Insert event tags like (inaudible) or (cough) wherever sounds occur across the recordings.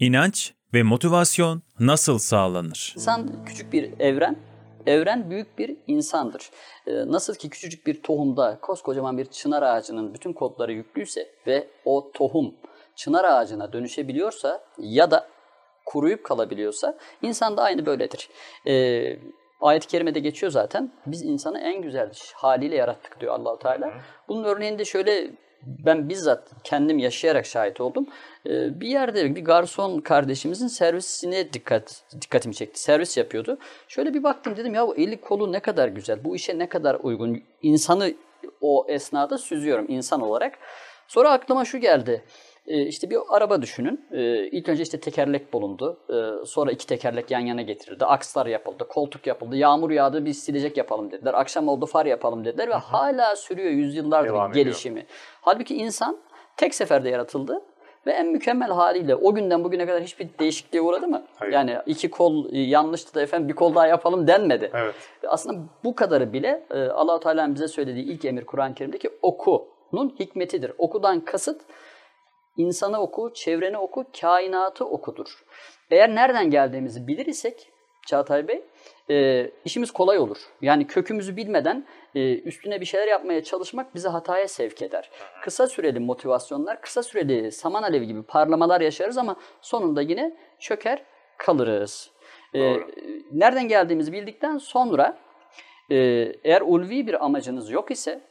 İnanç ve motivasyon nasıl sağlanır? İnsan küçük bir evren, evren büyük bir insandır. Ee, nasıl ki küçücük bir tohumda koskocaman bir çınar ağacının bütün kodları yüklüyse ve o tohum çınar ağacına dönüşebiliyorsa ya da kuruyup kalabiliyorsa insan da aynı böyledir. Ee, Ayet-i kerimede geçiyor zaten. Biz insanı en güzel haliyle yarattık diyor Allahu Teala. Bunun örneğinde şöyle ben bizzat kendim yaşayarak şahit oldum. Ee, bir yerde bir garson kardeşimizin servisine dikkat dikkatimi çekti. Servis yapıyordu. Şöyle bir baktım dedim ya bu eli kolu ne kadar güzel. Bu işe ne kadar uygun. İnsanı o esnada süzüyorum insan olarak. Sonra aklıma şu geldi. Ee, işte bir araba düşünün. Ee, ilk önce işte tekerlek bulundu. Ee, sonra iki tekerlek yan yana getirildi. Akslar yapıldı, koltuk yapıldı. Yağmur yağdı biz silecek yapalım dediler. Akşam oldu far yapalım dediler ve hala sürüyor yüzyıllardır Devam gelişimi. ediyor. Halbuki insan tek seferde yaratıldı ve en mükemmel haliyle o günden bugüne kadar hiçbir değişikliğe uğradı mı? Hayır. Yani iki kol e, yanlıştı da efendim bir kol daha yapalım denmedi. Evet. Aslında bu kadarı bile e, Allah-u Teala'nın bize söylediği ilk emir Kur'an-ı Kerim'deki okunun hikmetidir. Okudan kasıt insanı oku, çevreni oku, kainatı okudur. Eğer nereden geldiğimizi bilir isek Çağatay Bey, e, işimiz kolay olur. Yani kökümüzü bilmeden e, üstüne bir şeyler yapmaya çalışmak bizi hataya sevk eder. Kısa süreli motivasyonlar, kısa süreli saman alevi gibi parlamalar yaşarız ama sonunda yine çöker kalırız. E, nereden geldiğimizi bildikten sonra e, eğer ulvi bir amacınız yok ise,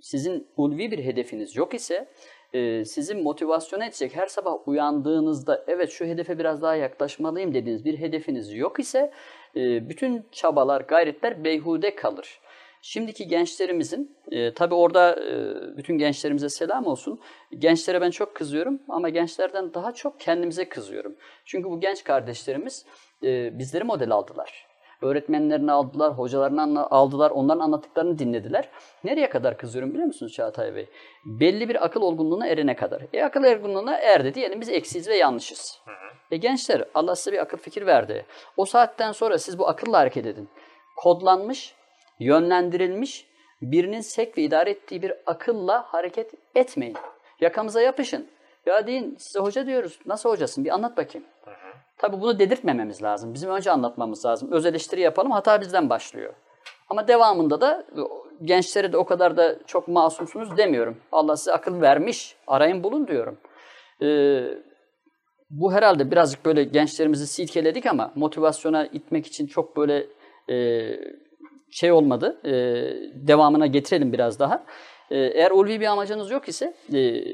sizin ulvi bir hedefiniz yok ise e, sizi motivasyon edecek her sabah uyandığınızda evet şu hedefe biraz daha yaklaşmalıyım dediğiniz bir hedefiniz yok ise e, bütün çabalar, gayretler beyhude kalır. Şimdiki gençlerimizin, e, tabi orada e, bütün gençlerimize selam olsun. Gençlere ben çok kızıyorum ama gençlerden daha çok kendimize kızıyorum. Çünkü bu genç kardeşlerimiz e, bizleri model aldılar. Öğretmenlerini aldılar, hocalarını aldılar, onların anlattıklarını dinlediler. Nereye kadar kızıyorum biliyor musunuz Çağatay Bey? Belli bir akıl olgunluğuna erene kadar. E akıl olgunluğuna erdi diyelim biz eksiyiz ve yanlışız. E gençler Allah size bir akıl fikir verdi. O saatten sonra siz bu akılla hareket edin. Kodlanmış, yönlendirilmiş, birinin sek ve idare ettiği bir akılla hareket etmeyin. Yakamıza yapışın. Ya deyin size hoca diyoruz. Nasıl hocasın? Bir anlat bakayım. Tabii bunu dedirtmememiz lazım. Bizim önce anlatmamız lazım. Öz eleştiri yapalım. Hata bizden başlıyor. Ama devamında da gençlere de o kadar da çok masumsunuz demiyorum. Allah size akıl vermiş. Arayın bulun diyorum. Ee, bu herhalde birazcık böyle gençlerimizi silkeledik ama motivasyona itmek için çok böyle e, şey olmadı. E, devamına getirelim biraz daha. E, eğer ulvi bir amacınız yok ise e,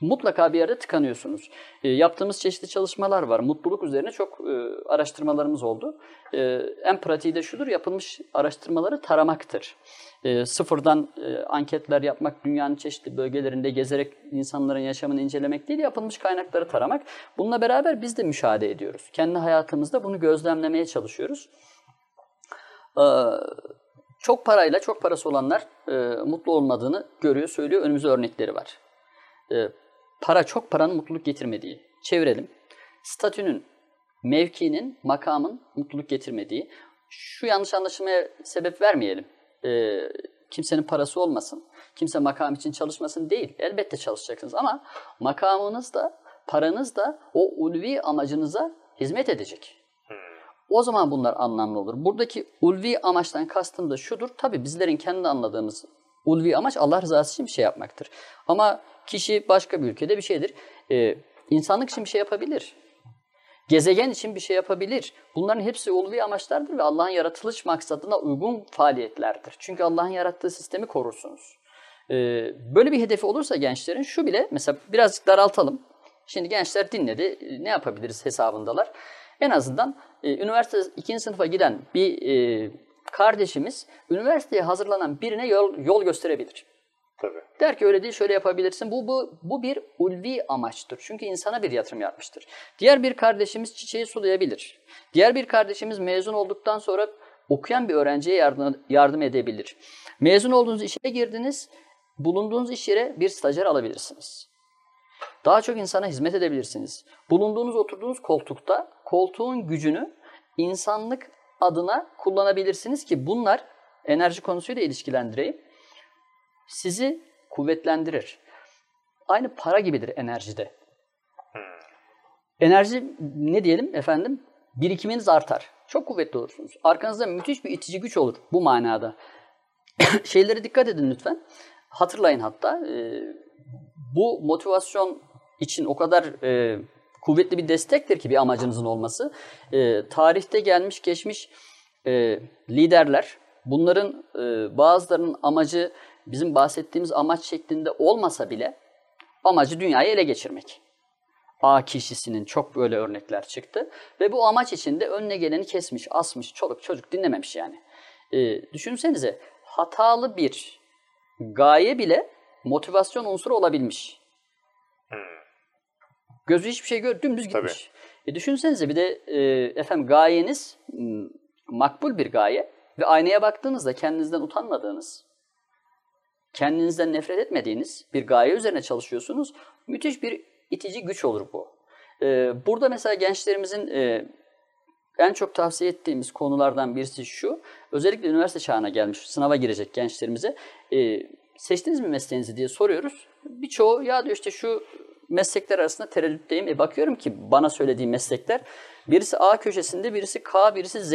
mutlaka bir yerde tıkanıyorsunuz. E, yaptığımız çeşitli çalışmalar var. Mutluluk üzerine çok e, araştırmalarımız oldu. E, en pratiği de şudur, yapılmış araştırmaları taramaktır. E, sıfırdan e, anketler yapmak, dünyanın çeşitli bölgelerinde gezerek insanların yaşamını incelemek değil, yapılmış kaynakları taramak. Bununla beraber biz de müşahede ediyoruz. Kendi hayatımızda bunu gözlemlemeye çalışıyoruz. Ee, çok parayla, çok parası olanlar e, mutlu olmadığını görüyor, söylüyor. Önümüzde örnekleri var. E, para çok paranın mutluluk getirmediği. Çevirelim. Statünün, mevkinin, makamın mutluluk getirmediği. Şu yanlış anlaşılmaya sebep vermeyelim. E, kimsenin parası olmasın. Kimse makam için çalışmasın değil. Elbette çalışacaksınız ama makamınız da, paranız da o ulvi amacınıza hizmet edecek. O zaman bunlar anlamlı olur. Buradaki ulvi amaçtan kastım da şudur. Tabii bizlerin kendi anladığımız ulvi amaç Allah rızası için bir şey yapmaktır. Ama kişi başka bir ülkede bir şeydir. Ee, insanlık için bir şey yapabilir. Gezegen için bir şey yapabilir. Bunların hepsi ulvi amaçlardır ve Allah'ın yaratılış maksadına uygun faaliyetlerdir. Çünkü Allah'ın yarattığı sistemi korursunuz. Ee, böyle bir hedefi olursa gençlerin şu bile mesela birazcık daraltalım. Şimdi gençler dinledi. Ne yapabiliriz hesabındalar. En azından e, üniversite ikinci sınıfa giden bir e, kardeşimiz üniversiteye hazırlanan birine yol, yol gösterebilir. Tabii. Der ki öyle değil şöyle yapabilirsin. Bu, bu, bu bir ulvi amaçtır. Çünkü insana bir yatırım yapmıştır. Diğer bir kardeşimiz çiçeği sulayabilir. Diğer bir kardeşimiz mezun olduktan sonra okuyan bir öğrenciye yardım, yardım edebilir. Mezun olduğunuz işe girdiniz, bulunduğunuz iş yere bir stajyer alabilirsiniz. Daha çok insana hizmet edebilirsiniz. Bulunduğunuz, oturduğunuz koltukta koltuğun gücünü insanlık adına kullanabilirsiniz ki bunlar enerji konusuyla ilişkilendireyim. Sizi kuvvetlendirir. Aynı para gibidir enerjide. enerji ne diyelim efendim birikiminiz artar. Çok kuvvetli olursunuz. Arkanızda müthiş bir itici güç olur bu manada. (coughs) Şeylere dikkat edin lütfen. Hatırlayın hatta e, bu motivasyon için o kadar e, kuvvetli bir destektir ki bir amacınızın olması. E, tarihte gelmiş geçmiş e, liderler bunların e, bazılarının amacı bizim bahsettiğimiz amaç şeklinde olmasa bile amacı dünyayı ele geçirmek. A kişisinin çok böyle örnekler çıktı. Ve bu amaç içinde önüne geleni kesmiş, asmış, çoluk çocuk dinlememiş yani. E, düşünsenize hatalı bir gaye bile motivasyon unsuru olabilmiş. Gözü hiçbir şey gör, dümdüz gitmiş. E düşünsenize bir de e, efendim gayeniz makbul bir gaye ve aynaya baktığınızda kendinizden utanmadığınız, kendinizden nefret etmediğiniz bir gaye üzerine çalışıyorsunuz. Müthiş bir itici güç olur bu. E, burada mesela gençlerimizin e, en çok tavsiye ettiğimiz konulardan birisi şu. Özellikle üniversite çağına gelmiş, sınava girecek gençlerimize. E, seçtiniz mi mesleğinizi diye soruyoruz. Birçoğu ya diyor işte şu meslekler arasında tereddütteyim. E bakıyorum ki bana söylediği meslekler birisi A köşesinde, birisi K, birisi Z.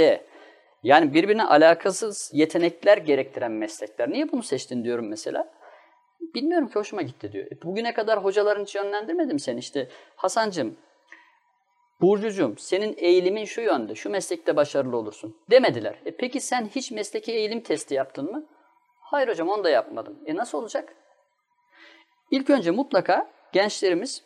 Yani birbirine alakasız yetenekler gerektiren meslekler. Niye bunu seçtin diyorum mesela. Bilmiyorum ki hoşuma gitti diyor. E, bugüne kadar hocaların hiç yönlendirmedi mi seni? İşte Hasancım, Burcucuğum senin eğilimin şu yönde, şu meslekte başarılı olursun demediler. E peki sen hiç mesleki eğilim testi yaptın mı? Hayır hocam onu da yapmadım. E nasıl olacak? İlk önce mutlaka gençlerimiz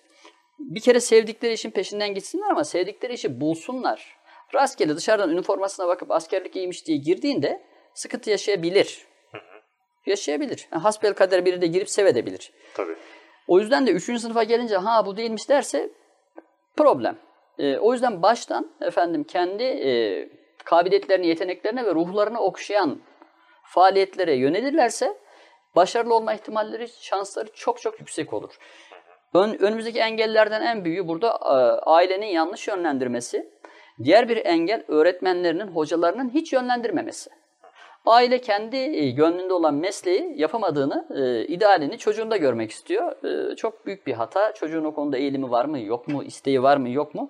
bir kere sevdikleri işin peşinden gitsinler ama sevdikleri işi bulsunlar. Rastgele dışarıdan üniformasına bakıp askerlik iyiymiş diye girdiğinde sıkıntı yaşayabilir. Yaşayabilir. Yani hasbel kader biri de girip sevedebilir. Tabii. O yüzden de 3. sınıfa gelince ha bu değilmiş derse problem. E, o yüzden baştan efendim kendi e, kabiliyetlerini, yeteneklerine ve ruhlarını okşayan faaliyetlere yönelirlerse başarılı olma ihtimalleri, şansları çok çok yüksek olur. Ön, önümüzdeki engellerden en büyüğü burada e, ailenin yanlış yönlendirmesi. Diğer bir engel öğretmenlerinin, hocalarının hiç yönlendirmemesi. Aile kendi e, gönlünde olan mesleği yapamadığını, e, idealini çocuğunda görmek istiyor. E, çok büyük bir hata. Çocuğun o konuda eğilimi var mı, yok mu, isteği var mı, yok mu?